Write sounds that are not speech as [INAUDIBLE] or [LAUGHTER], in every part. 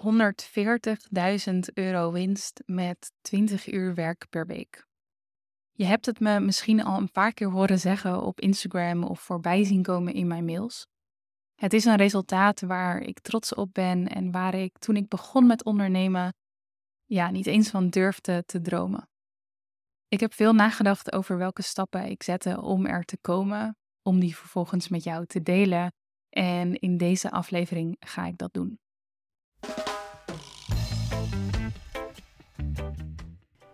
140.000 euro winst met 20 uur werk per week. Je hebt het me misschien al een paar keer horen zeggen op Instagram of voorbij zien komen in mijn mails. Het is een resultaat waar ik trots op ben en waar ik toen ik begon met ondernemen, ja, niet eens van durfde te dromen. Ik heb veel nagedacht over welke stappen ik zette om er te komen, om die vervolgens met jou te delen. En in deze aflevering ga ik dat doen.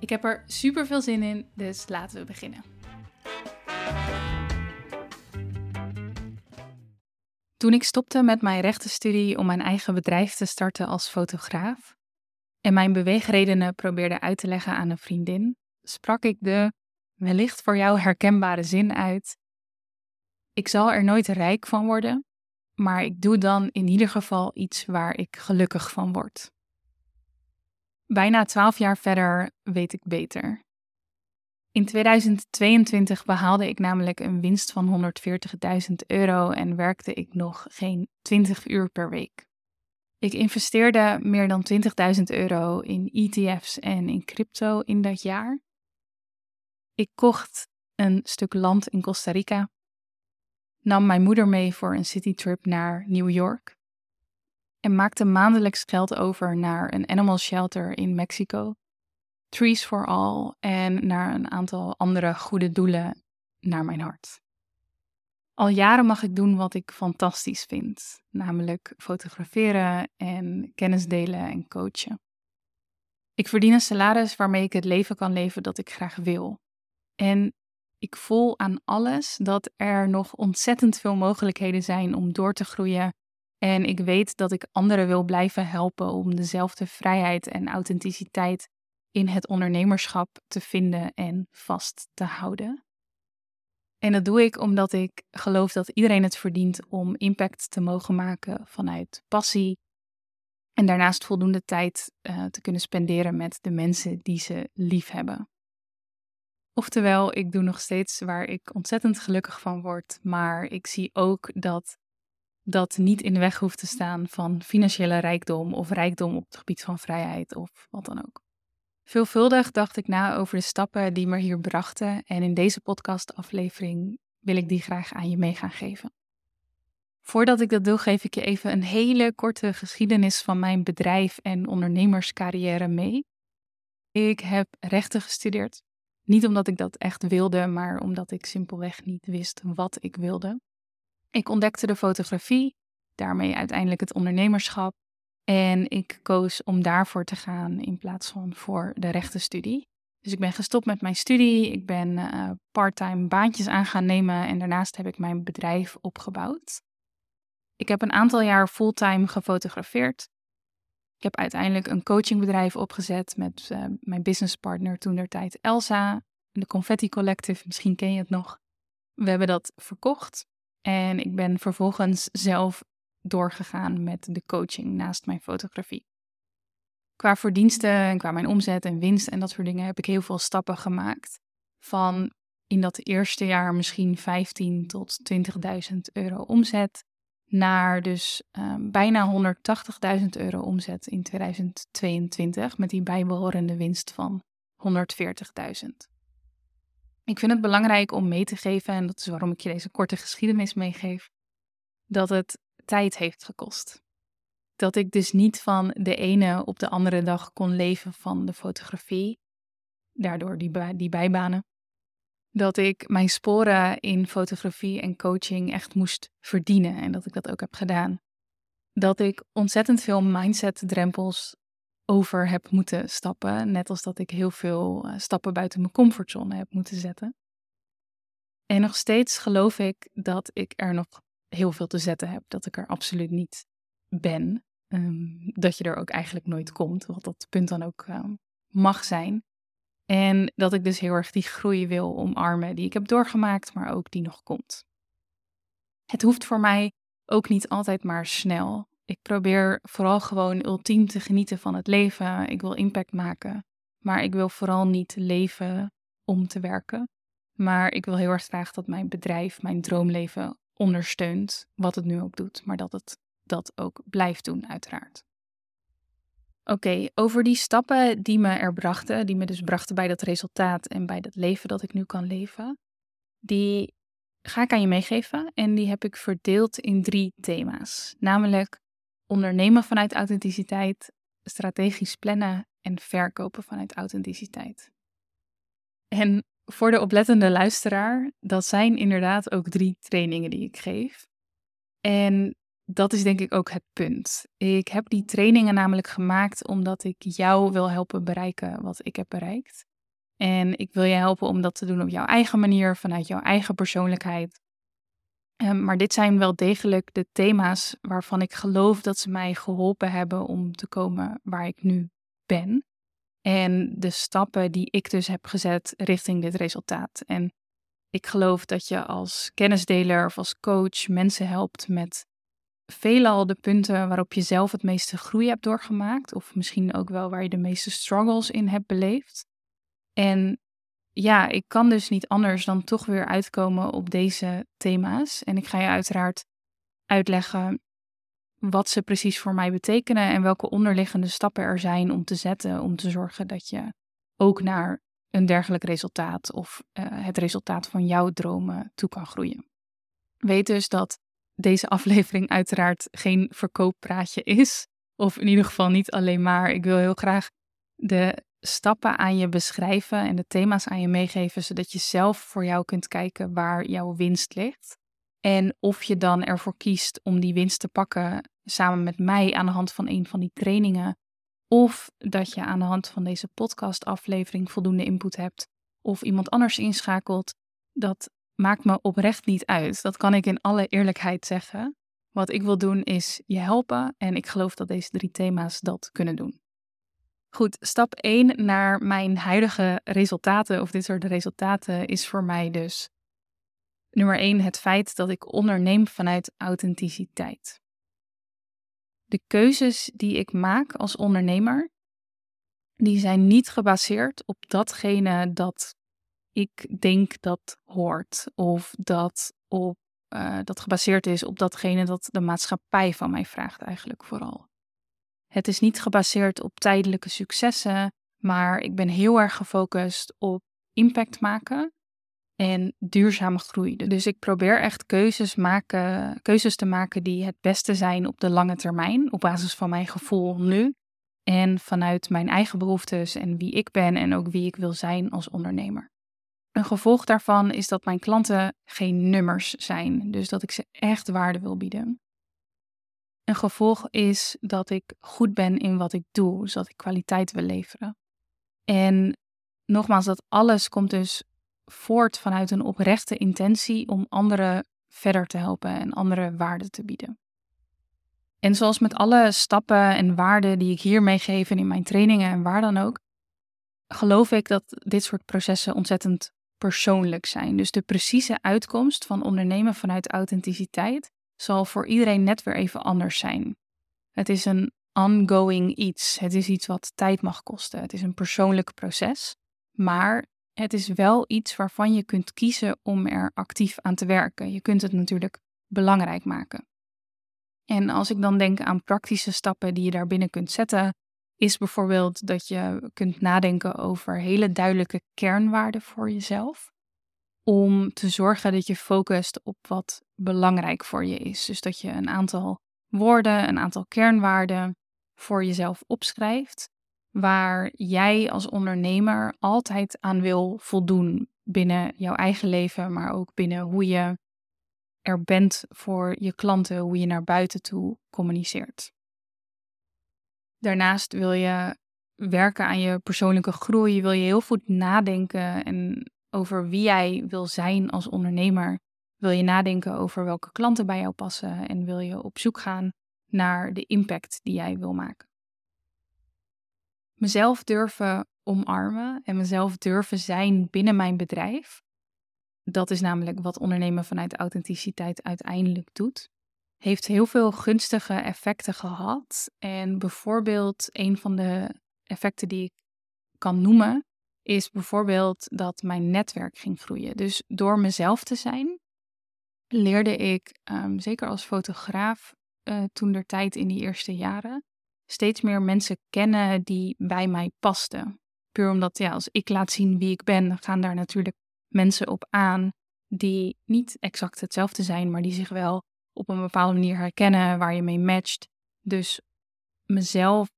Ik heb er super veel zin in, dus laten we beginnen. Toen ik stopte met mijn rechtenstudie om mijn eigen bedrijf te starten als fotograaf en mijn beweegredenen probeerde uit te leggen aan een vriendin, sprak ik de wellicht voor jou herkenbare zin uit: Ik zal er nooit rijk van worden, maar ik doe dan in ieder geval iets waar ik gelukkig van word. Bijna twaalf jaar verder weet ik beter. In 2022 behaalde ik namelijk een winst van 140.000 euro en werkte ik nog geen 20 uur per week. Ik investeerde meer dan 20.000 euro in ETF's en in crypto in dat jaar. Ik kocht een stuk land in Costa Rica, nam mijn moeder mee voor een citytrip naar New York en maakte maandelijks geld over naar een animal shelter in Mexico, Trees for All en naar een aantal andere goede doelen naar mijn hart. Al jaren mag ik doen wat ik fantastisch vind, namelijk fotograferen en kennis delen en coachen. Ik verdien een salaris waarmee ik het leven kan leven dat ik graag wil. En ik voel aan alles dat er nog ontzettend veel mogelijkheden zijn om door te groeien en ik weet dat ik anderen wil blijven helpen om dezelfde vrijheid en authenticiteit in het ondernemerschap te vinden en vast te houden. En dat doe ik omdat ik geloof dat iedereen het verdient om impact te mogen maken vanuit passie. En daarnaast voldoende tijd uh, te kunnen spenderen met de mensen die ze lief hebben. Oftewel, ik doe nog steeds waar ik ontzettend gelukkig van word, maar ik zie ook dat dat niet in de weg hoeft te staan van financiële rijkdom of rijkdom op het gebied van vrijheid of wat dan ook. Veelvuldig dacht ik na over de stappen die me hier brachten en in deze podcastaflevering wil ik die graag aan je mee gaan geven. Voordat ik dat doe, geef ik je even een hele korte geschiedenis van mijn bedrijf en ondernemerscarrière mee. Ik heb rechten gestudeerd. Niet omdat ik dat echt wilde, maar omdat ik simpelweg niet wist wat ik wilde. Ik ontdekte de fotografie, daarmee uiteindelijk het ondernemerschap. En ik koos om daarvoor te gaan in plaats van voor de rechtenstudie. Dus ik ben gestopt met mijn studie. Ik ben uh, parttime baantjes aan gaan nemen en daarnaast heb ik mijn bedrijf opgebouwd. Ik heb een aantal jaar fulltime gefotografeerd. Ik heb uiteindelijk een coachingbedrijf opgezet met uh, mijn businesspartner toen der tijd Elsa. De Confetti Collective, misschien ken je het nog. We hebben dat verkocht en ik ben vervolgens zelf doorgegaan met de coaching naast mijn fotografie. Qua verdiensten en qua mijn omzet en winst en dat soort dingen heb ik heel veel stappen gemaakt. Van in dat eerste jaar misschien 15 tot 20.000 euro omzet naar dus um, bijna 180.000 euro omzet in 2022 met die bijbehorende winst van 140.000. Ik vind het belangrijk om mee te geven, en dat is waarom ik je deze korte geschiedenis meegeef, dat het tijd heeft gekost. Dat ik dus niet van de ene op de andere dag kon leven van de fotografie, daardoor die, bijbanen. Dat ik mijn sporen in fotografie en coaching echt moest verdienen en dat ik dat ook heb gedaan. Dat ik ontzettend veel mindset-drempels over heb moeten stappen. Net als dat ik heel veel eh, stappen buiten mijn comfortzone heb moeten zetten. En nog steeds geloof ik dat ik er nog heel veel te zetten heb. Dat ik er absoluut niet ben. Ehm, dat je er ook eigenlijk nooit komt, wat dat punt dan ook ehm, mag zijn. En dat ik dus heel erg die groei wil omarmen die ik heb doorgemaakt, maar ook die nog komt. Het hoeft voor mij ook niet altijd maar snel. Ik probeer vooral gewoon ultiem te genieten van het leven. Ik wil impact maken, maar ik wil vooral niet leven om te werken. Maar ik wil heel erg graag dat mijn bedrijf mijn droomleven ondersteunt, wat het nu ook doet, maar dat het dat ook blijft doen, uiteraard. Oké, over die stappen die me er brachten, die me dus brachten bij dat resultaat en bij dat leven dat ik nu kan leven, die ga ik aan je meegeven en die heb ik verdeeld in drie thema's. Namelijk ondernemen vanuit authenticiteit, strategisch plannen en verkopen vanuit authenticiteit. En voor de oplettende luisteraar, dat zijn inderdaad ook drie trainingen die ik geef. En dat is denk ik ook het punt. Ik heb die trainingen namelijk gemaakt omdat ik jou wil helpen bereiken wat ik heb bereikt. En ik wil je helpen om dat te doen op jouw eigen manier, vanuit jouw eigen persoonlijkheid. Um, maar dit zijn wel degelijk de thema's waarvan ik geloof dat ze mij geholpen hebben om te komen waar ik nu ben. En de stappen die ik dus heb gezet richting dit resultaat. En ik geloof dat je als kennisdeler of als coach mensen helpt met veelal de punten waarop je zelf het meeste groei hebt doorgemaakt. Of misschien ook wel waar je de meeste struggles in hebt beleefd. En ja, ik kan dus niet anders dan toch weer uitkomen op deze thema's. En ik ga je uiteraard uitleggen wat ze precies voor mij betekenen en welke onderliggende stappen er zijn om te zetten om te zorgen dat je ook naar een dergelijk resultaat of uh, het resultaat van jouw dromen toe kan groeien. Weet dus dat deze aflevering uiteraard geen verkooppraatje is, of in ieder geval niet alleen maar. Ik wil heel graag de stappen aan je beschrijven en de thema's aan je meegeven, zodat je zelf voor jou kunt kijken waar jouw winst ligt. En of je dan ervoor kiest om die winst te pakken samen met mij aan de hand van een van die trainingen. Of dat je aan de hand van deze podcastaflevering voldoende input hebt. Of iemand anders inschakelt. Dat maakt me oprecht niet uit. Dat kan ik in alle eerlijkheid zeggen. Wat ik wil doen is je helpen. En ik geloof dat deze drie thema's dat kunnen doen. Goed, stap 1 naar mijn huidige resultaten, of dit soort resultaten, is voor mij dus nummer 1 het feit dat ik onderneem vanuit authenticiteit. De keuzes die ik maak als ondernemer, die zijn niet gebaseerd op datgene dat ik denk dat hoort, of dat, op, uh, dat gebaseerd is op datgene dat de maatschappij van mij vraagt eigenlijk vooral. Het is niet gebaseerd op tijdelijke successen, maar ik ben heel erg gefocust op impact maken en duurzame groei. Dus ik probeer echt keuzes, maken, keuzes te maken die het beste zijn op de lange termijn, op basis van mijn gevoel nu en vanuit mijn eigen behoeftes en wie ik ben en ook wie ik wil zijn als ondernemer. Een gevolg daarvan is dat mijn klanten geen nummers zijn, dus dat ik ze echt waarde wil bieden. Een gevolg is dat ik goed ben in wat ik doe, dus ik kwaliteit wil leveren. En nogmaals, dat alles komt dus voort vanuit een oprechte intentie om anderen verder te helpen en andere waarde te bieden. En zoals met alle stappen en waarden die ik hier meegeef in mijn trainingen en waar dan ook, geloof ik dat dit soort processen ontzettend persoonlijk zijn. Dus de precieze uitkomst van ondernemen vanuit authenticiteit zal voor iedereen net weer even anders zijn. Het is een ongoing iets. Het is iets wat tijd mag kosten. Het is een persoonlijk proces. Maar het is wel iets waarvan je kunt kiezen om er actief aan te werken. Je kunt het natuurlijk belangrijk maken. En als ik dan denk aan praktische stappen die je daarbinnen kunt zetten, is bijvoorbeeld dat je kunt nadenken over hele duidelijke kernwaarden voor jezelf om te zorgen dat je focust op wat belangrijk voor je is. Dus dat je een aantal woorden, een aantal kernwaarden voor jezelf opschrijft, waar jij als ondernemer altijd aan wil voldoen binnen jouw eigen leven, maar ook binnen hoe je er bent voor je klanten, hoe je naar buiten toe communiceert. Daarnaast wil je werken aan je persoonlijke groei, wil je heel goed nadenken en over wie jij wil zijn als ondernemer. Wil je nadenken over welke klanten bij jou passen en wil je op zoek gaan naar de impact die jij wil maken. Mezelf durven omarmen en mezelf durven zijn binnen mijn bedrijf. Dat is namelijk wat ondernemen vanuit authenticiteit uiteindelijk doet. Heeft heel veel gunstige effecten gehad. En bijvoorbeeld een van de effecten die ik kan noemen, is bijvoorbeeld dat mijn netwerk ging groeien. Dus door mezelf te zijn, leerde ik, ehm, zeker als fotograaf, uh, toen der tijd in die eerste jaren, steeds meer mensen kennen die bij mij pasten. Puur omdat, ja, als ik laat zien wie ik ben, gaan daar natuurlijk mensen op aan die niet exact hetzelfde zijn, maar die zich wel op een bepaalde manier herkennen, waar je mee matcht. Dus mezelf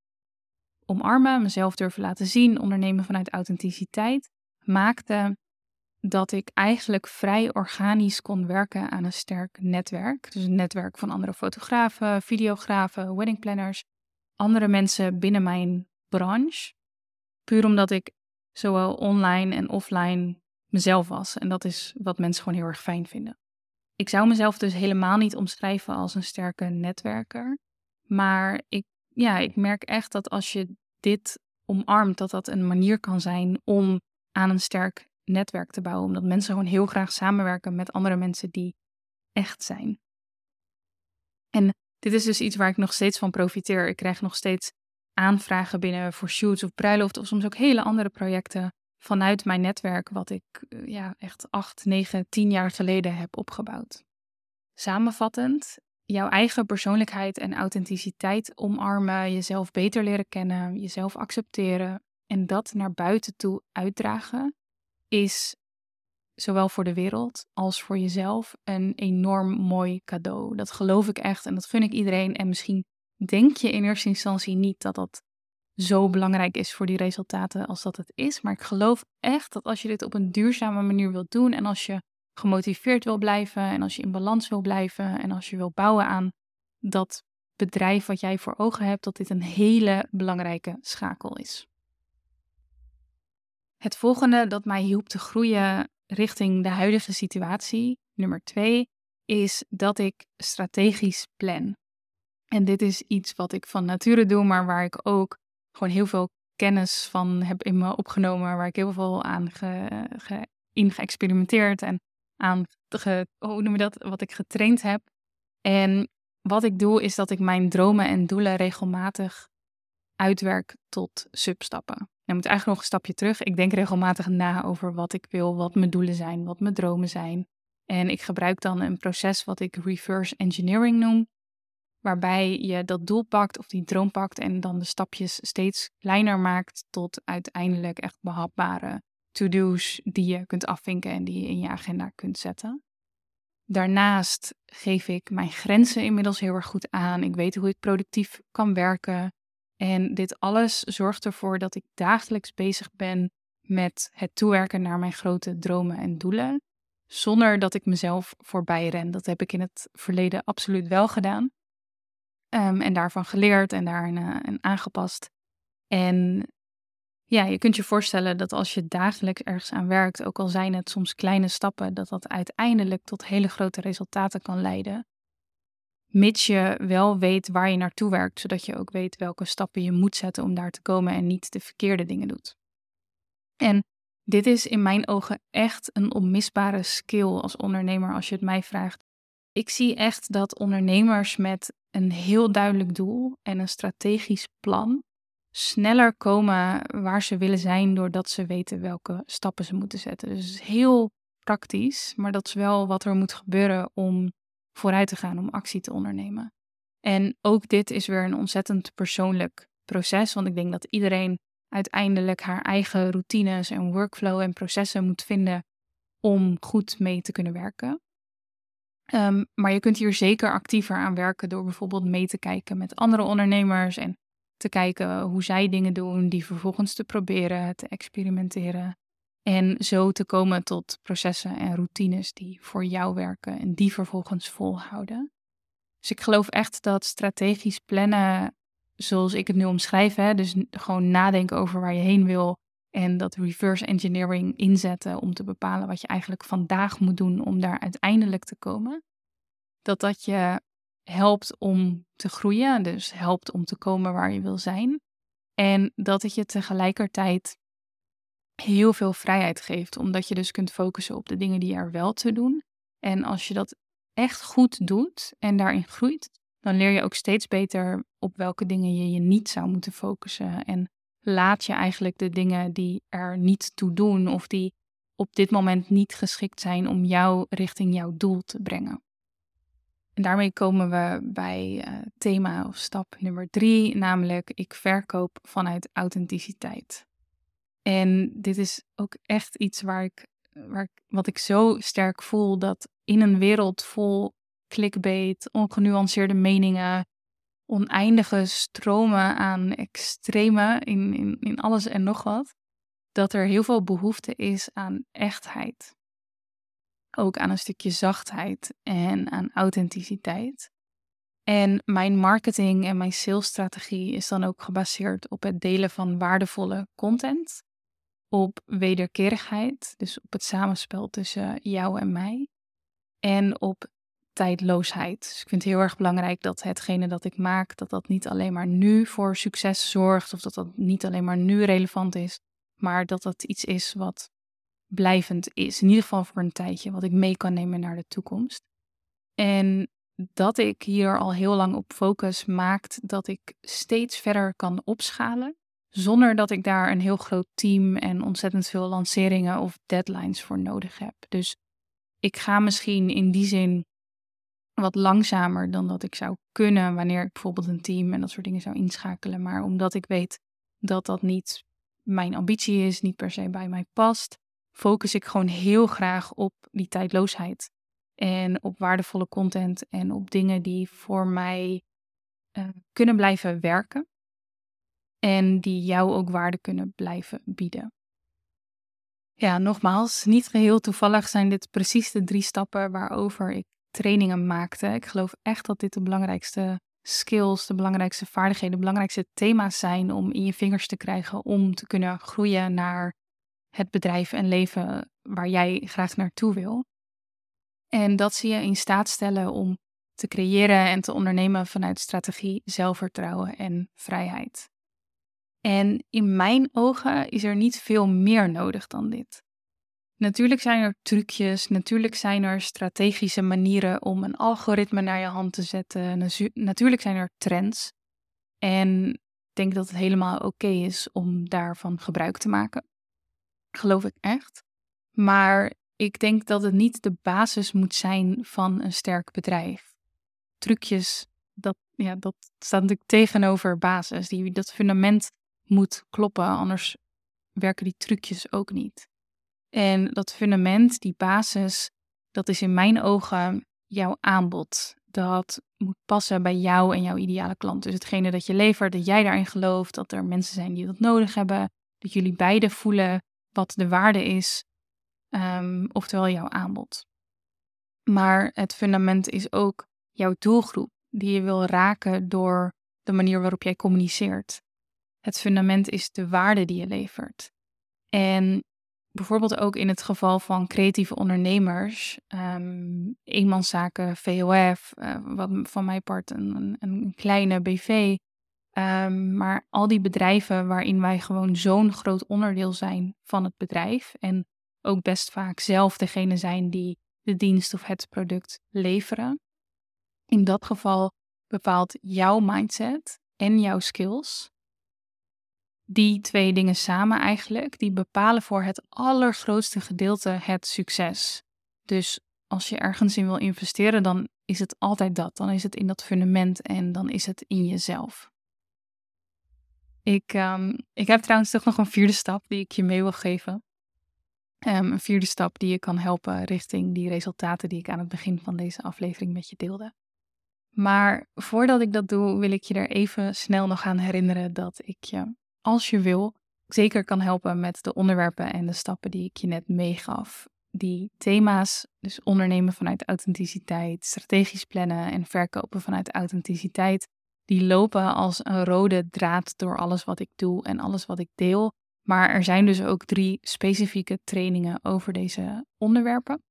omarmen, mezelf durven laten zien, ondernemen vanuit authenticiteit, maakte dat ik eigenlijk vrij organisch kon werken aan een sterk netwerk. Dus een netwerk van andere fotografen, videografen, weddingplanners, andere mensen binnen mijn branche. Puur omdat ik zowel online en offline mezelf was. En dat is wat mensen gewoon heel erg fijn vinden. Ik zou mezelf dus helemaal niet omschrijven als een sterke netwerker. Maar ik, ja, ik merk echt dat als je dit omarmt, dat dat een manier kan zijn om aan een sterk netwerk te bouwen. Omdat mensen gewoon heel graag samenwerken met andere mensen die echt zijn. En dit is dus iets waar ik nog steeds van profiteer. Ik krijg nog steeds aanvragen binnen voor shoots of bruiloft of soms ook hele andere projecten vanuit mijn netwerk, wat ik eh, ja, echt acht, negen, tien jaar geleden heb opgebouwd. Samenvattend, jouw eigen persoonlijkheid en authenticiteit omarmen, jezelf beter leren kennen, jezelf accepteren en dat naar buiten toe uitdragen, is zowel voor de wereld als voor jezelf een enorm mooi cadeau. Dat geloof ik echt en dat gun ik iedereen. En misschien denk je in eerste instantie niet dat dat zo belangrijk is voor die resultaten als dat het is. Maar ik geloof echt dat als je dit op een duurzame manier wilt doen en als je gemotiveerd wil blijven en als je in balans wil blijven en als je wil bouwen aan dat bedrijf wat jij voor ogen hebt, dat dit een hele belangrijke schakel is. Het volgende dat mij hielp te groeien richting de huidige situatie, nummer twee, is dat ik strategisch plan. En dit is iets wat ik van nature doe, maar waar ik ook gewoon heel veel kennis van heb in me opgenomen, waar ik heel veel aan ge, in geëxperimenteerd en aan, hoe noem je dat, wat ik getraind heb. En wat ik doe is dat ik mijn dromen en doelen regelmatig uitwerk tot substappen. Je moet eigenlijk nog een stapje terug. Ik denk regelmatig na over wat ik wil, wat mijn doelen zijn, wat mijn dromen zijn. En ik gebruik dan een proces wat ik reverse engineering noem, waarbij je dat doel pakt of die droom pakt en dan de stapjes steeds kleiner maakt tot uiteindelijk echt behapbare to-do's die je kunt afvinken en die je in je agenda kunt zetten. Daarnaast geef ik mijn grenzen inmiddels heel erg goed aan. Ik weet hoe ik productief kan werken. En dit alles zorgt ervoor dat ik dagelijks bezig ben met het toewerken naar mijn grote dromen en doelen. Zonder dat ik mezelf voorbij ren. Dat heb ik in het verleden absoluut wel gedaan. Ehm, en daarvan geleerd en daarin uh, aangepast. En ja, je kunt je voorstellen dat als je dagelijks ergens aan werkt, ook al zijn het soms kleine stappen, dat dat uiteindelijk tot hele grote resultaten kan leiden. Mits je wel weet waar je naartoe werkt, zodat je ook weet welke stappen je moet zetten om daar te komen en niet de verkeerde dingen doet. En dit is in mijn ogen echt een onmisbare skill als ondernemer als je het mij vraagt. Ik zie echt dat ondernemers met een heel duidelijk doel en een strategisch plan sneller komen waar ze willen zijn doordat ze weten welke stappen ze moeten zetten. Dus heel praktisch, maar dat is wel wat er moet gebeuren om vooruit te gaan, om actie te ondernemen. En ook dit is weer een ontzettend persoonlijk proces, want ik denk dat iedereen uiteindelijk haar eigen routines en workflow en processen moet vinden om goed mee te kunnen werken. Ehm, maar je kunt hier zeker actiever aan werken door bijvoorbeeld mee te kijken met andere ondernemers en te kijken hoe zij dingen doen, die vervolgens te proberen, te experimenteren. En zo te komen tot processen en routines die voor jou werken en die vervolgens volhouden. Dus ik geloof echt dat strategisch plannen, zoals ik het nu omschrijf, hè, dus gewoon nadenken over waar je heen wil en dat reverse engineering inzetten om te bepalen wat je eigenlijk vandaag moet doen om daar uiteindelijk te komen, dat dat je helpt om te groeien, dus helpt om te komen waar je wil zijn. En dat het je tegelijkertijd heel veel vrijheid geeft, omdat je dus kunt focussen op de dingen die er wel te doen. En als je dat echt goed doet en daarin groeit, dan leer je ook steeds beter op welke dingen je je niet zou moeten focussen. En laat je eigenlijk de dingen die er niet toe doen of die op dit moment niet geschikt zijn om jou richting jouw doel te brengen. En daarmee komen we bij uh, thema of stap nummer drie, namelijk ik verkoop vanuit authenticiteit. En dit is ook echt iets waar ik, waar ik, wat ik zo sterk voel dat in een wereld vol clickbait, ongenuanceerde meningen, oneindige stromen aan extreme in, in, in alles en nog wat, dat er heel veel behoefte is aan echtheid. Ook aan een stukje zachtheid en aan authenticiteit. En mijn marketing en mijn salesstrategie is dan ook gebaseerd op het delen van waardevolle content, op wederkerigheid, dus op het samenspel tussen jou en mij, en op tijdloosheid. Dus ik vind het heel erg belangrijk dat hetgene dat ik maak, dat dat niet alleen maar nu voor succes zorgt of dat dat niet alleen maar nu relevant is, maar dat dat iets is wat blijvend is. In ieder geval voor een tijdje, wat ik mee kan nemen naar de toekomst. En dat ik hier al heel lang op focus maakt dat ik steeds verder kan opschalen, zonder dat ik daar een heel groot team en ontzettend veel lanceringen of deadlines voor nodig heb. Dus ik ga misschien in die zin wat langzamer dan dat ik zou kunnen wanneer ik bijvoorbeeld een team en dat soort dingen zou inschakelen. Maar omdat ik weet dat dat niet mijn ambitie is, niet per se bij mij past, focus ik gewoon heel graag op die tijdloosheid. En op waardevolle content en op dingen die voor mij uh, kunnen blijven werken. En die jou ook waarde kunnen blijven bieden. Ja, nogmaals, niet geheel toevallig zijn dit precies de drie stappen waarover ik trainingen maakte. Ik geloof echt dat dit de belangrijkste skills, de belangrijkste vaardigheden, de belangrijkste thema's zijn om in je vingers te krijgen om te kunnen groeien naar het bedrijf en leven waar jij graag naartoe wil. En dat zie je in staat stellen om te creëren en te ondernemen vanuit strategie, zelfvertrouwen en vrijheid. En in mijn ogen is er niet veel meer nodig dan dit. Natuurlijk zijn er trucjes, natuurlijk zijn er strategische manieren om een algoritme naar je hand te zetten. Natuurlijk zijn er trends. En ik denk dat het helemaal oké is om daarvan gebruik te maken. Geloof ik echt. Maar ik denk dat het niet de basis moet zijn van een sterk bedrijf. Trucjes, dat, ja, dat staat natuurlijk tegenover basis. Die, dat fundament moet kloppen, anders werken die trucjes ook niet. En dat fundament, die basis, dat is in mijn ogen jouw aanbod. Dat moet passen bij jou en jouw ideale klant. Dus hetgene dat je levert, dat jij daarin gelooft, dat er mensen zijn die dat nodig hebben, dat jullie beide voelen wat de waarde is, um, oftewel jouw aanbod. Maar het fundament is ook jouw doelgroep, die je wil raken door de manier waarop jij communiceert. Het fundament is de waarde die je levert. En bijvoorbeeld ook in het geval van creatieve ondernemers, um, eenmanszaken, VOF, eh, wat van mijn part een, een kleine BV. Um, maar al die bedrijven waarin wij gewoon zo'n groot onderdeel zijn van het bedrijf en ook best vaak zelf degene zijn die de dienst of het product leveren. In dat geval bepaalt jouw mindset en jouw skills die twee dingen samen eigenlijk, die bepalen voor het allergrootste gedeelte het succes. Dus als je ergens in wil investeren, dan is het altijd dat. Dan is het in dat fundament en dan is het in jezelf. Ik, um, ik heb trouwens toch nog een vierde stap die ik je mee wil geven. Um, een vierde stap die je kan helpen richting die resultaten die ik aan het begin van deze aflevering met je deelde. Maar voordat ik dat doe, wil ik je er even snel nog aan herinneren dat ik je als je wil, zeker kan helpen met de onderwerpen en de stappen die ik je net meegaf. Die thema's, dus ondernemen vanuit authenticiteit, strategisch plannen en verkopen vanuit authenticiteit, die lopen als een rode draad door alles wat ik doe en alles wat ik deel. Maar er zijn dus ook drie specifieke trainingen over deze onderwerpen.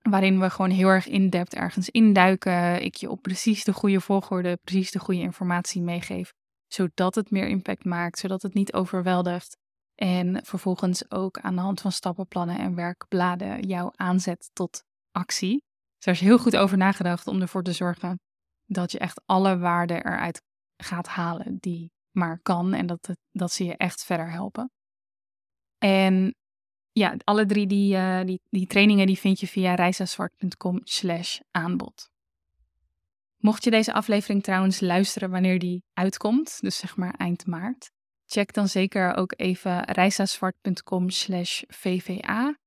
waarin we gewoon heel erg in-depth ergens induiken. Ik je op precies de goede volgorde, precies de goede informatie meegeef, zodat het meer impact maakt, zodat het niet overweldigt. En vervolgens ook aan de hand van stappenplannen en werkbladen jou aanzet tot actie. Dus daar is heel goed over nagedacht om ervoor te zorgen dat je echt alle waarde eruit gaat halen die maar kan en dat, dat ze je echt verder helpen. En ja, alle drie die, uh, die, die trainingen die vind je via reisazwart.com slash aanbod. Mocht je deze aflevering trouwens luisteren wanneer die uitkomt, dus zeg maar eind maart, check dan zeker ook even reisazwart.com slash vva.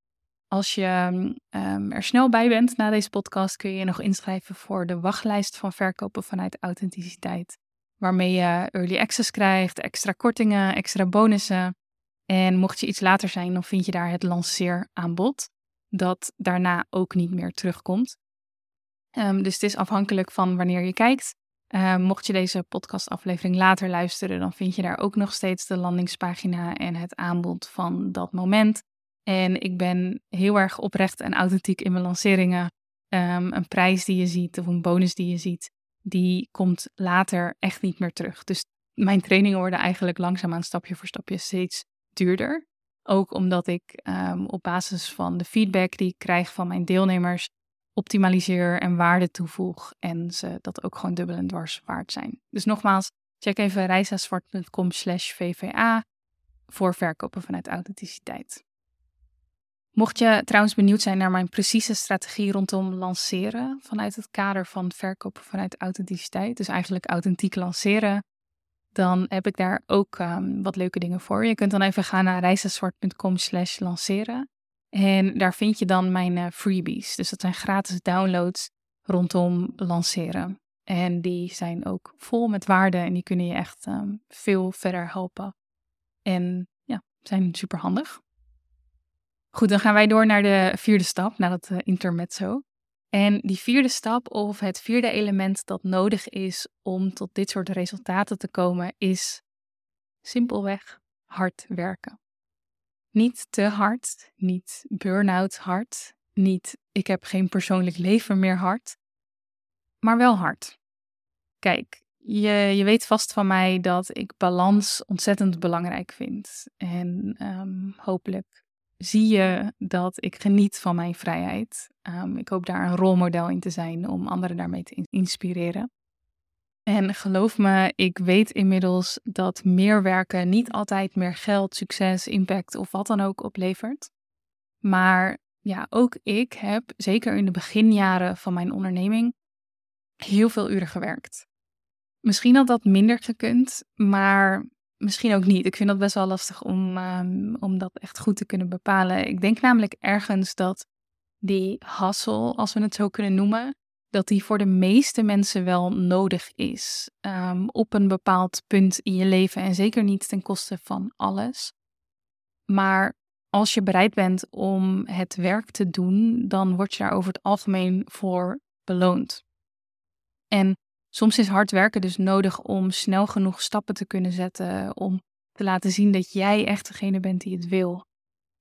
Als je um, er snel bij bent na deze podcast, kun je je nog inschrijven voor de wachtlijst van verkopen vanuit authenticiteit. Waarmee je early access krijgt, extra kortingen, extra bonussen. En mocht je iets later zijn, dan vind je daar het lanceeraanbod, dat daarna ook niet meer terugkomt. Um, dus het is afhankelijk van wanneer je kijkt. Mocht je deze podcastaflevering later luisteren, dan vind je daar ook nog steeds de landingspagina en het aanbod van dat moment. En ik ben heel erg oprecht en authentiek in mijn lanceringen. Um, een prijs die je ziet of een bonus die je ziet, die komt later echt niet meer terug. Dus mijn trainingen worden eigenlijk langzaamaan stapje voor stapje steeds duurder. Ook omdat ik um, op basis van de feedback die ik krijg van mijn deelnemers optimaliseer en waarde toevoeg en ze dat ook gewoon dubbel en dwars waard zijn. Dus nogmaals, check even reisazwart.com slash vva voor verkopen vanuit authenticiteit. Mocht je trouwens benieuwd zijn naar mijn precieze strategie rondom lanceren vanuit het kader van verkopen vanuit authenticiteit, dus eigenlijk authentiek lanceren, dan heb ik daar ook um, wat leuke dingen voor. Je kunt dan even gaan naar reisazwart.com slash lanceren. En daar vind je dan mijn uh, freebies. Dus dat zijn gratis downloads rondom lanceren. En die zijn ook vol met waarde en die kunnen je echt um, veel verder helpen. En ja, zijn super handig. Goed, dan gaan wij door naar de vierde stap, naar dat uh, intermezzo. En die vierde stap, of het vierde element dat nodig is om tot dit soort resultaten te komen, is simpelweg hard werken. Niet te hard, niet burn-out hard, niet ik heb geen persoonlijk leven meer hard, maar wel hard. Kijk, je, je weet vast van mij dat ik balans ontzettend belangrijk vind. En um, hopelijk zie je dat ik geniet van mijn vrijheid. Um, ik hoop daar een rolmodel in te zijn om anderen daarmee te inspireren. En geloof me, ik weet inmiddels dat meer werken niet altijd meer geld, succes, impact of wat dan ook oplevert. Maar ja, ook ik heb, zeker in de beginjaren van mijn onderneming, heel veel uren gewerkt. Misschien had dat minder gekund, maar misschien ook niet. Ik vind dat best wel lastig om, um, om dat echt goed te kunnen bepalen. Ik denk namelijk ergens dat die hassel, als we het zo kunnen noemen, dat die voor de meeste mensen wel nodig is. Um, op een bepaald punt in je leven en zeker niet ten koste van alles. Maar als je bereid bent om het werk te doen, dan word je daar over het algemeen voor beloond. En soms is hard werken dus nodig om snel genoeg stappen te kunnen zetten, om te laten zien dat jij echt degene bent die het wil.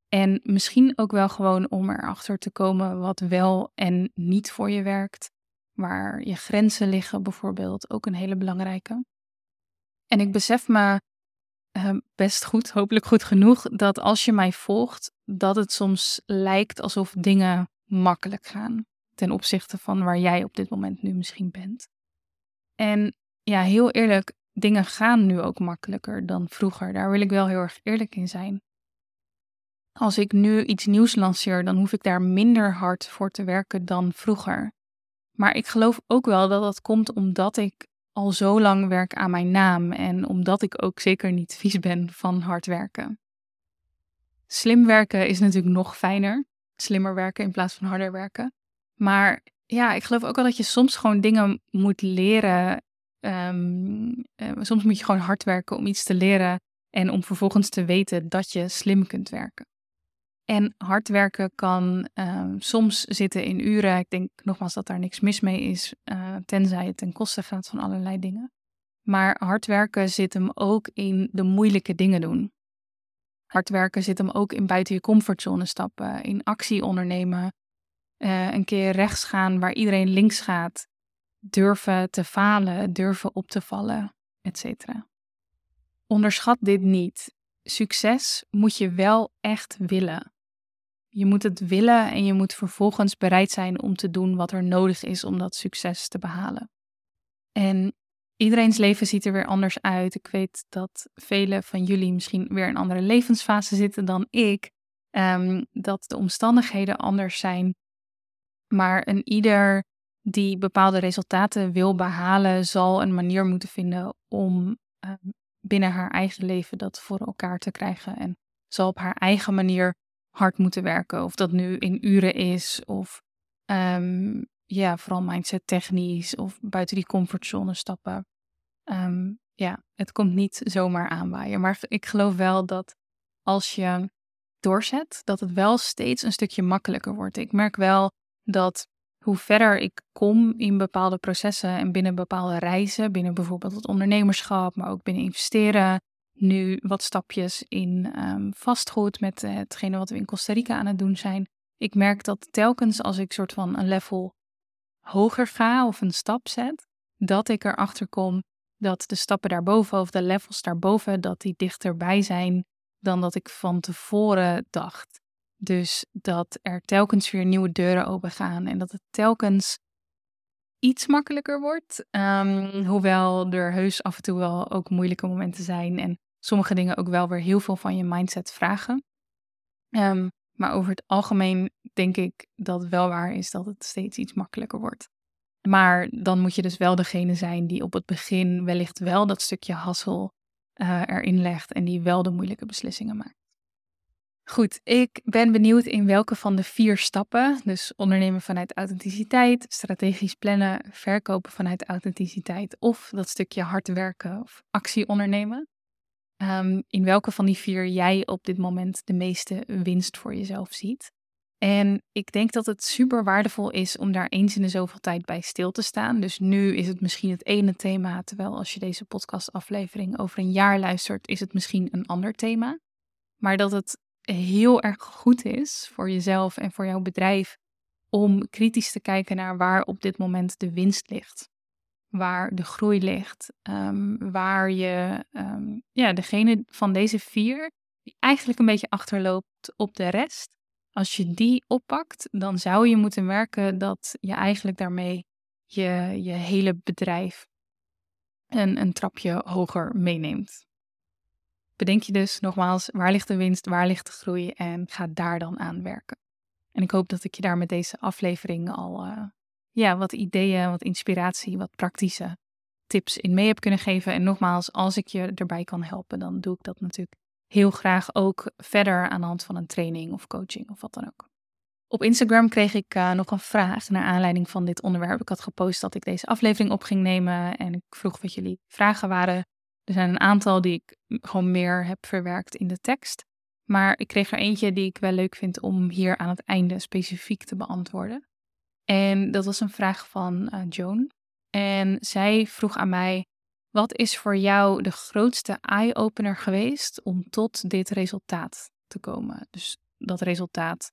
En misschien ook wel gewoon om erachter te komen wat wel en niet voor je werkt waar je grenzen liggen bijvoorbeeld, ook een hele belangrijke. En ik besef me uh, best goed, hopelijk goed genoeg, dat als je mij volgt, dat het soms lijkt alsof dingen makkelijk gaan ten opzichte van waar jij op dit moment nu misschien bent. En ja, heel eerlijk, dingen gaan nu ook makkelijker dan vroeger. Daar wil ik wel heel erg eerlijk in zijn. Als ik nu iets nieuws lanceer, dan hoef ik daar minder hard voor te werken dan vroeger. Maar ik geloof ook wel dat dat komt omdat ik al zo lang werk aan mijn naam en omdat ik ook zeker niet vies ben van hard werken. Slim werken is natuurlijk nog fijner. Slimmer werken in plaats van harder werken. Maar ja, ik geloof ook wel dat je soms gewoon dingen moet leren. Um, soms moet je gewoon hard werken om iets te leren en om vervolgens te weten dat je slim kunt werken. En hard werken kan ehm, soms zitten in uren. Ik denk nogmaals dat daar niks mis mee is, uh, tenzij het ten koste gaat van allerlei dingen. Maar hard werken zit hem ook in de moeilijke dingen doen. Hard werken zit hem ook in buiten je comfortzone stappen, in actie ondernemen. Uh, een keer rechts gaan waar iedereen links gaat, durven te falen, durven op te vallen, etc. Onderschat dit niet. Succes moet je wel echt willen. Je moet het willen en je moet vervolgens bereid zijn om te doen wat er nodig is om dat succes te behalen. En iedereen's leven ziet er weer anders uit. Ik weet dat velen van jullie misschien weer in andere levensfase zitten dan ik. Um, dat de omstandigheden anders zijn. Maar een ieder die bepaalde resultaten wil behalen, zal een manier moeten vinden om um, binnen haar eigen leven dat voor elkaar te krijgen. En zal op haar eigen manier hard moeten werken. Of dat nu in uren is, of um, ja, vooral mindset technisch, of buiten die comfortzone stappen. Um, ja, het komt niet zomaar aanwaaien. Maar ik geloof wel dat als je doorzet, dat het wel steeds een stukje makkelijker wordt. Ik merk wel dat hoe verder ik kom in bepaalde processen en binnen bepaalde reizen, binnen bijvoorbeeld het ondernemerschap, maar ook binnen investeren, nu wat stapjes in um, vastgoed met uh, hetgene wat we in Costa Rica aan het doen zijn. Ik merk dat telkens als ik soort van een level hoger ga of een stap zet, dat ik erachter kom dat de stappen daarboven of de levels daarboven, dat die dichterbij zijn dan dat ik van tevoren dacht. Dus dat er telkens weer nieuwe deuren open gaan en dat het telkens iets makkelijker wordt. Um, hoewel er heus af en toe wel ook moeilijke momenten zijn en sommige dingen ook wel weer heel veel van je mindset vragen. Um, maar over het algemeen denk ik dat het wel waar is dat het steeds iets makkelijker wordt. Maar dan moet je dus wel degene zijn die op het begin wellicht wel dat stukje hassel uh, erin legt en die wel de moeilijke beslissingen maakt. Goed, ik ben benieuwd in welke van de vier stappen, dus ondernemen vanuit authenticiteit, strategisch plannen, verkopen vanuit authenticiteit of dat stukje hard werken of actie ondernemen, um, in welke van die vier jij op dit moment de meeste winst voor jezelf ziet. En ik denk dat het super waardevol is om daar eens in de zoveel tijd bij stil te staan. Dus nu is het misschien het ene thema, terwijl als je deze podcastaflevering over een jaar luistert, is het misschien een ander thema. Maar dat het heel erg goed is voor jezelf en voor jouw bedrijf om kritisch te kijken naar waar op dit moment de winst ligt. Waar de groei ligt. Um, waar je, um, ja, degene van deze vier, die eigenlijk een beetje achterloopt op de rest. Als je die oppakt, dan zou je moeten merken dat je eigenlijk daarmee je, je hele bedrijf een, een trapje hoger meeneemt bedenk je dus nogmaals, waar ligt de winst, waar ligt de groei en ga daar dan aan werken. En ik hoop dat ik je daar met deze aflevering al uh, ja, wat ideeën, wat inspiratie, wat praktische tips in mee heb kunnen geven. En nogmaals, als ik je erbij kan helpen, dan doe ik dat natuurlijk heel graag ook verder aan de hand van een training of coaching of wat dan ook. Op Instagram kreeg ik uh, nog een vraag naar aanleiding van dit onderwerp. Ik had gepost dat ik deze aflevering op ging nemen en ik vroeg wat jullie vragen waren. Er zijn een aantal die ik gewoon meer heb verwerkt in de tekst. Maar ik kreeg er eentje die ik wel leuk vind om hier aan het einde specifiek te beantwoorden. En dat was een vraag van uh, Joan. En zij vroeg aan mij: Wat is voor jou de grootste eye-opener geweest om tot dit resultaat te komen? Dus dat resultaat,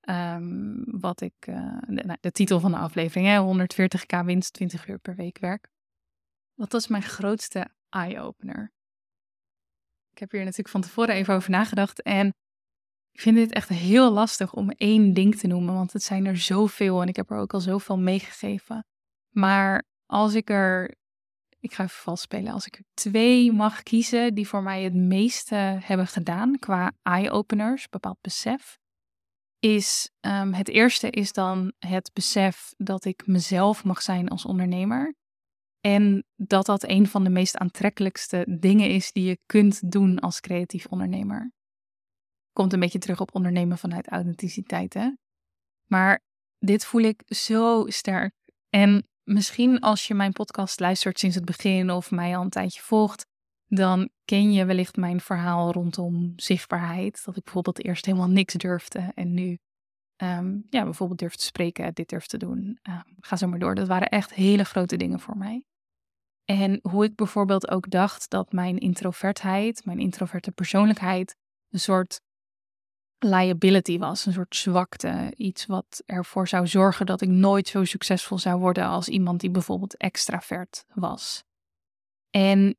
um, wat ik, uh, de, nou, de, titel van de aflevering, hè, 140k winst, 20 uur per week werk. Wat was mijn grootste eye-opener. Ik heb hier natuurlijk van tevoren even over nagedacht en ik vind dit echt heel lastig om één ding te noemen, want het zijn er zoveel en ik heb er ook al zoveel meegegeven. Maar als ik er, ik ga even vals spelen, als ik er twee mag kiezen die voor mij het meeste hebben gedaan qua eye-openers, bepaald besef, is um, het eerste is dan het besef dat ik mezelf mag zijn als ondernemer. En dat dat een van de meest aantrekkelijkste dingen is die je kunt doen als creatief ondernemer. Komt een beetje terug op ondernemen vanuit authenticiteit, hè? Maar dit voel ik zo sterk. En misschien als je mijn podcast luistert sinds het begin of mij al een tijdje volgt, dan ken je wellicht mijn verhaal rondom zichtbaarheid. Dat ik bijvoorbeeld eerst helemaal niks durfde en nu um, ja, bijvoorbeeld durf te spreken, dit durf te doen. Um, ga zo maar door. Dat waren echt hele grote dingen voor mij. En hoe ik bijvoorbeeld ook dacht dat mijn introvertheid, mijn introverte persoonlijkheid, een soort liability was, een soort zwakte. Iets wat ervoor zou zorgen dat ik nooit zo succesvol zou worden als iemand die bijvoorbeeld extravert was. En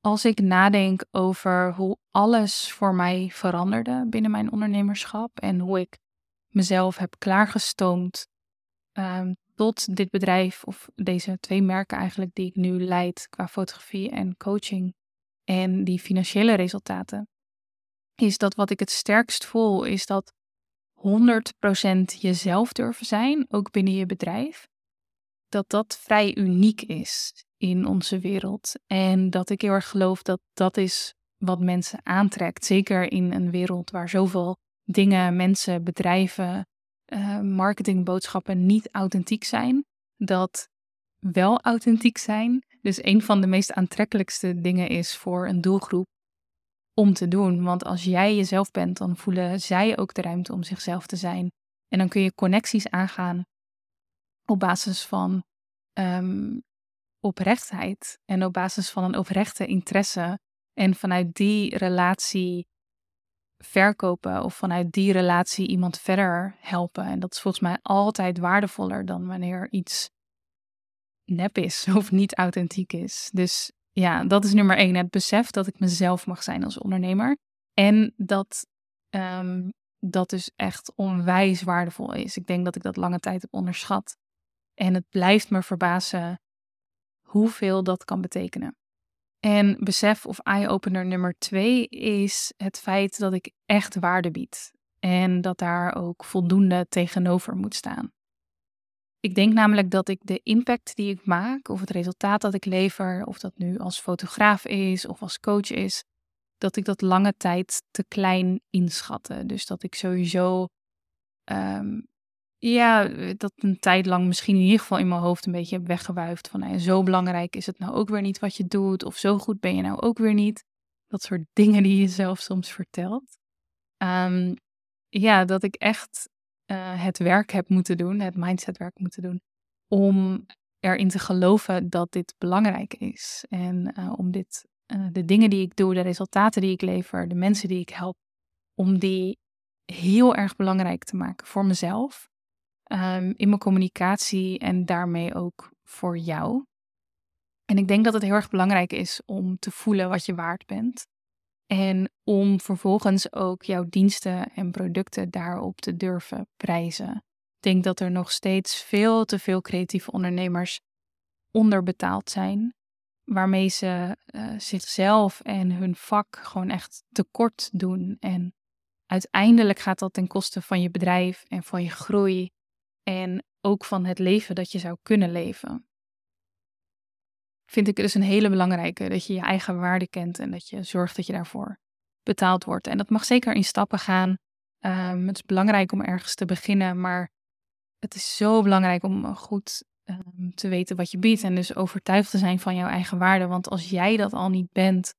als ik nadenk over hoe alles voor mij veranderde binnen mijn ondernemerschap en hoe ik mezelf heb klaargestoomd um, tot dit bedrijf of deze twee merken eigenlijk die ik nu leid qua fotografie en coaching en die financiële resultaten, is dat wat ik het sterkst voel, is dat 100% jezelf durven zijn, ook binnen je bedrijf, dat dat vrij uniek is in onze wereld. En dat ik heel erg geloof dat dat is wat mensen aantrekt. Zeker in een wereld waar zoveel dingen, mensen, bedrijven, uh, marketingboodschappen niet authentiek zijn. Dat wel authentiek zijn. Dus een van de meest aantrekkelijkste dingen is voor een doelgroep om te doen. Want als jij jezelf bent, dan voelen zij ook de ruimte om zichzelf te zijn. En dan kun je connecties aangaan op basis van um, oprechtheid en op basis van een oprechte interesse. En vanuit die relatie verkopen of vanuit die relatie iemand verder helpen. En dat is volgens mij altijd waardevoller dan wanneer iets nep is [LAUGHS] of niet authentiek is. Dus ja, dat is nummer één. Het besef dat ik mezelf mag zijn als ondernemer. En dat um, dat dus echt onwijs waardevol is. Ik denk dat ik dat lange tijd heb onderschat. En het blijft me verbazen hoeveel dat kan betekenen. En besef of eye-opener nummer twee is het feit dat ik echt waarde bied. En dat daar ook voldoende tegenover moet staan. Ik denk namelijk dat ik de impact die ik maak, of het resultaat dat ik lever, of dat nu als fotograaf is of als coach is, dat ik dat lange tijd te klein inschatte. Dus dat ik sowieso, um, ja, dat een tijd lang misschien in ieder geval in mijn hoofd een beetje heb weggewuifd. Van nou zo belangrijk is het nou ook weer niet wat je doet, of zo goed ben je nou ook weer niet. Dat soort [LAUGHS] dingen die je zelf soms vertelt. Um, ja, dat ik echt uh, het werk heb moeten doen, het mindsetwerk moeten doen, om erin te geloven dat dit belangrijk is. En uh, om dit, de dingen die ik doe, de resultaten die ik lever, de mensen die ik help, om die heel erg belangrijk te maken voor mezelf, um, in mijn communicatie en daarmee ook voor jou. En ik denk dat het heel erg belangrijk is om te voelen wat je waard bent. En om vervolgens ook jouw diensten en producten daarop te durven prijzen. Ik denk dat er nog steeds veel te veel creatieve ondernemers onderbetaald zijn, waarmee ze uh, zichzelf en hun vak gewoon echt tekort doen. En uiteindelijk gaat dat ten koste van je bedrijf en van je groei en ook van het leven dat je zou kunnen leven vind ik dus een hele belangrijke. Dat je je eigen waarde kent en dat je zorgt dat je daarvoor betaald wordt. En dat mag zeker in stappen gaan. Um, het is belangrijk om ergens te beginnen, maar het is zo belangrijk om goed um, te weten wat je biedt en dus overtuigd te zijn van jouw eigen waarde. Want als jij dat al niet bent,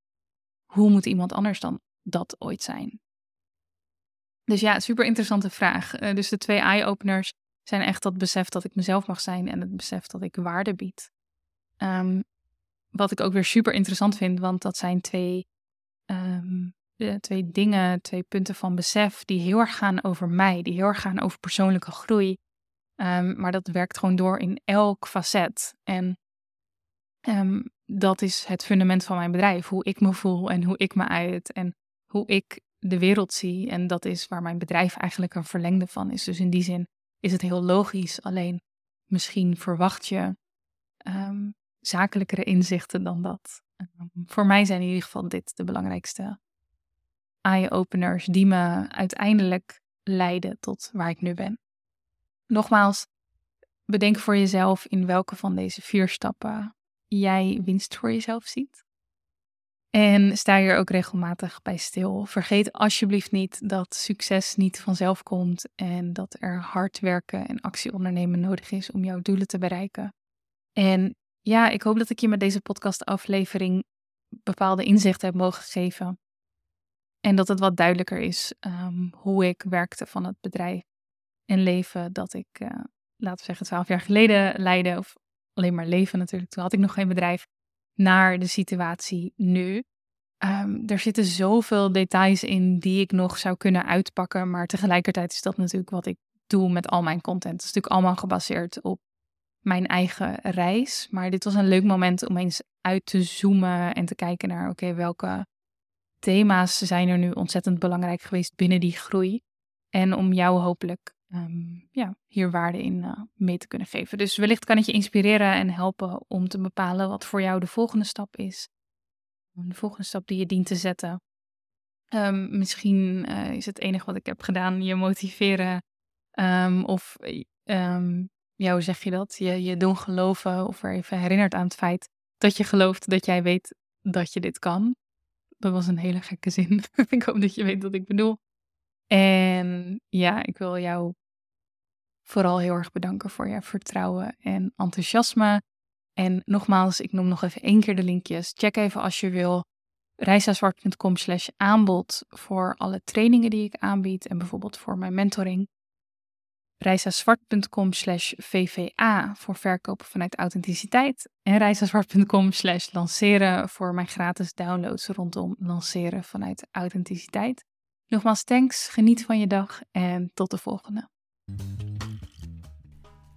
hoe moet iemand anders dan dat ooit zijn? Dus ja, super interessante vraag. Uh, dus de twee eye-openers zijn echt dat besef dat ik mezelf mag zijn en het besef dat ik waarde bied. Um, wat ik ook weer super interessant vind, want dat zijn twee, ehm, twee dingen, twee punten van besef die heel erg gaan over mij, die heel erg gaan over persoonlijke groei. Ehm, maar dat werkt gewoon door in elk facet. En dat is het fundament van mijn bedrijf. Hoe ik me voel en hoe ik me uit en hoe ik de wereld zie. En dat is waar mijn bedrijf eigenlijk een verlengde van is. Dus in die zin is het heel logisch. Alleen misschien verwacht je um, zakelijkere inzichten dan dat. Ehm, voor mij zijn in ieder geval dit de belangrijkste eye-openers die me uiteindelijk leiden tot waar ik nu ben. Nogmaals, bedenk voor jezelf in welke van deze vier stappen jij winst voor jezelf ziet. En sta hier ook regelmatig bij stil. Vergeet alsjeblieft niet dat succes niet vanzelf komt en dat er hard werken en actie ondernemen nodig is om jouw doelen te bereiken. En ja, ik hoop dat ik je met deze podcastaflevering bepaalde inzichten heb mogen geven. En dat het wat duidelijker is um, hoe ik werkte van het bedrijf en leven dat ik, uh, laten we zeggen, twaalf jaar geleden leidde. Of alleen maar leven natuurlijk. Toen had ik nog geen bedrijf. Naar de situatie nu. Ehm, er zitten zoveel details in die ik nog zou kunnen uitpakken. Maar tegelijkertijd is dat natuurlijk wat ik doe met al mijn content. Het is natuurlijk allemaal gebaseerd op mijn eigen reis. Maar dit was een leuk moment om eens uit te zoomen en te kijken naar, oké, welke thema's zijn er nu ontzettend belangrijk geweest binnen die groei. En om jou hopelijk Ehm, ja, hier waarde in uh, mee te kunnen geven. Dus wellicht kan het je inspireren en helpen om te bepalen wat voor jou de volgende stap is. De volgende stap die je dient te zetten. Um, misschien uh, is het enige wat ik heb gedaan je motiveren. Um, of hoe zeg je dat? Je, je doen geloven of er even herinnert aan het feit dat je gelooft dat jij weet dat je dit kan. Dat was een hele gekke zin. [LAUGHS] ik hoop dat je weet wat ik bedoel. En ja, ik wil jou vooral heel erg bedanken voor je vertrouwen en enthousiasme. En nogmaals, ik noem nog even één keer de linkjes. Check even als je wil reisazwart.com slash aanbod voor alle trainingen die ik aanbied en bijvoorbeeld voor mijn mentoring. reisazwart.com slash vva voor verkopen vanuit authenticiteit. En reisazwart.com slash lanceren voor mijn gratis downloads rondom lanceren vanuit authenticiteit. Nogmaals thanks, geniet van je dag en tot de volgende.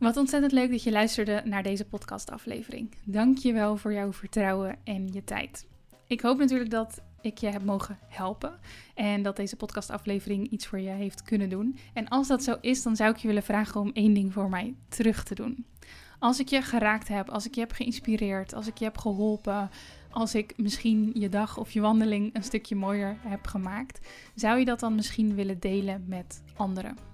Wat ontzettend leuk dat je luisterde naar deze podcastaflevering. Dank je wel voor jouw vertrouwen en je tijd. Ik hoop natuurlijk dat ik je heb mogen helpen en dat deze podcastaflevering iets voor je heeft kunnen doen. En als dat zo is, dan zou ik je willen vragen om één ding voor mij terug te doen. Als ik je geraakt heb, als ik je heb geïnspireerd, als ik je heb geholpen, als ik misschien je dag of je wandeling een stukje mooier heb gemaakt, zou je dat dan misschien willen delen met anderen?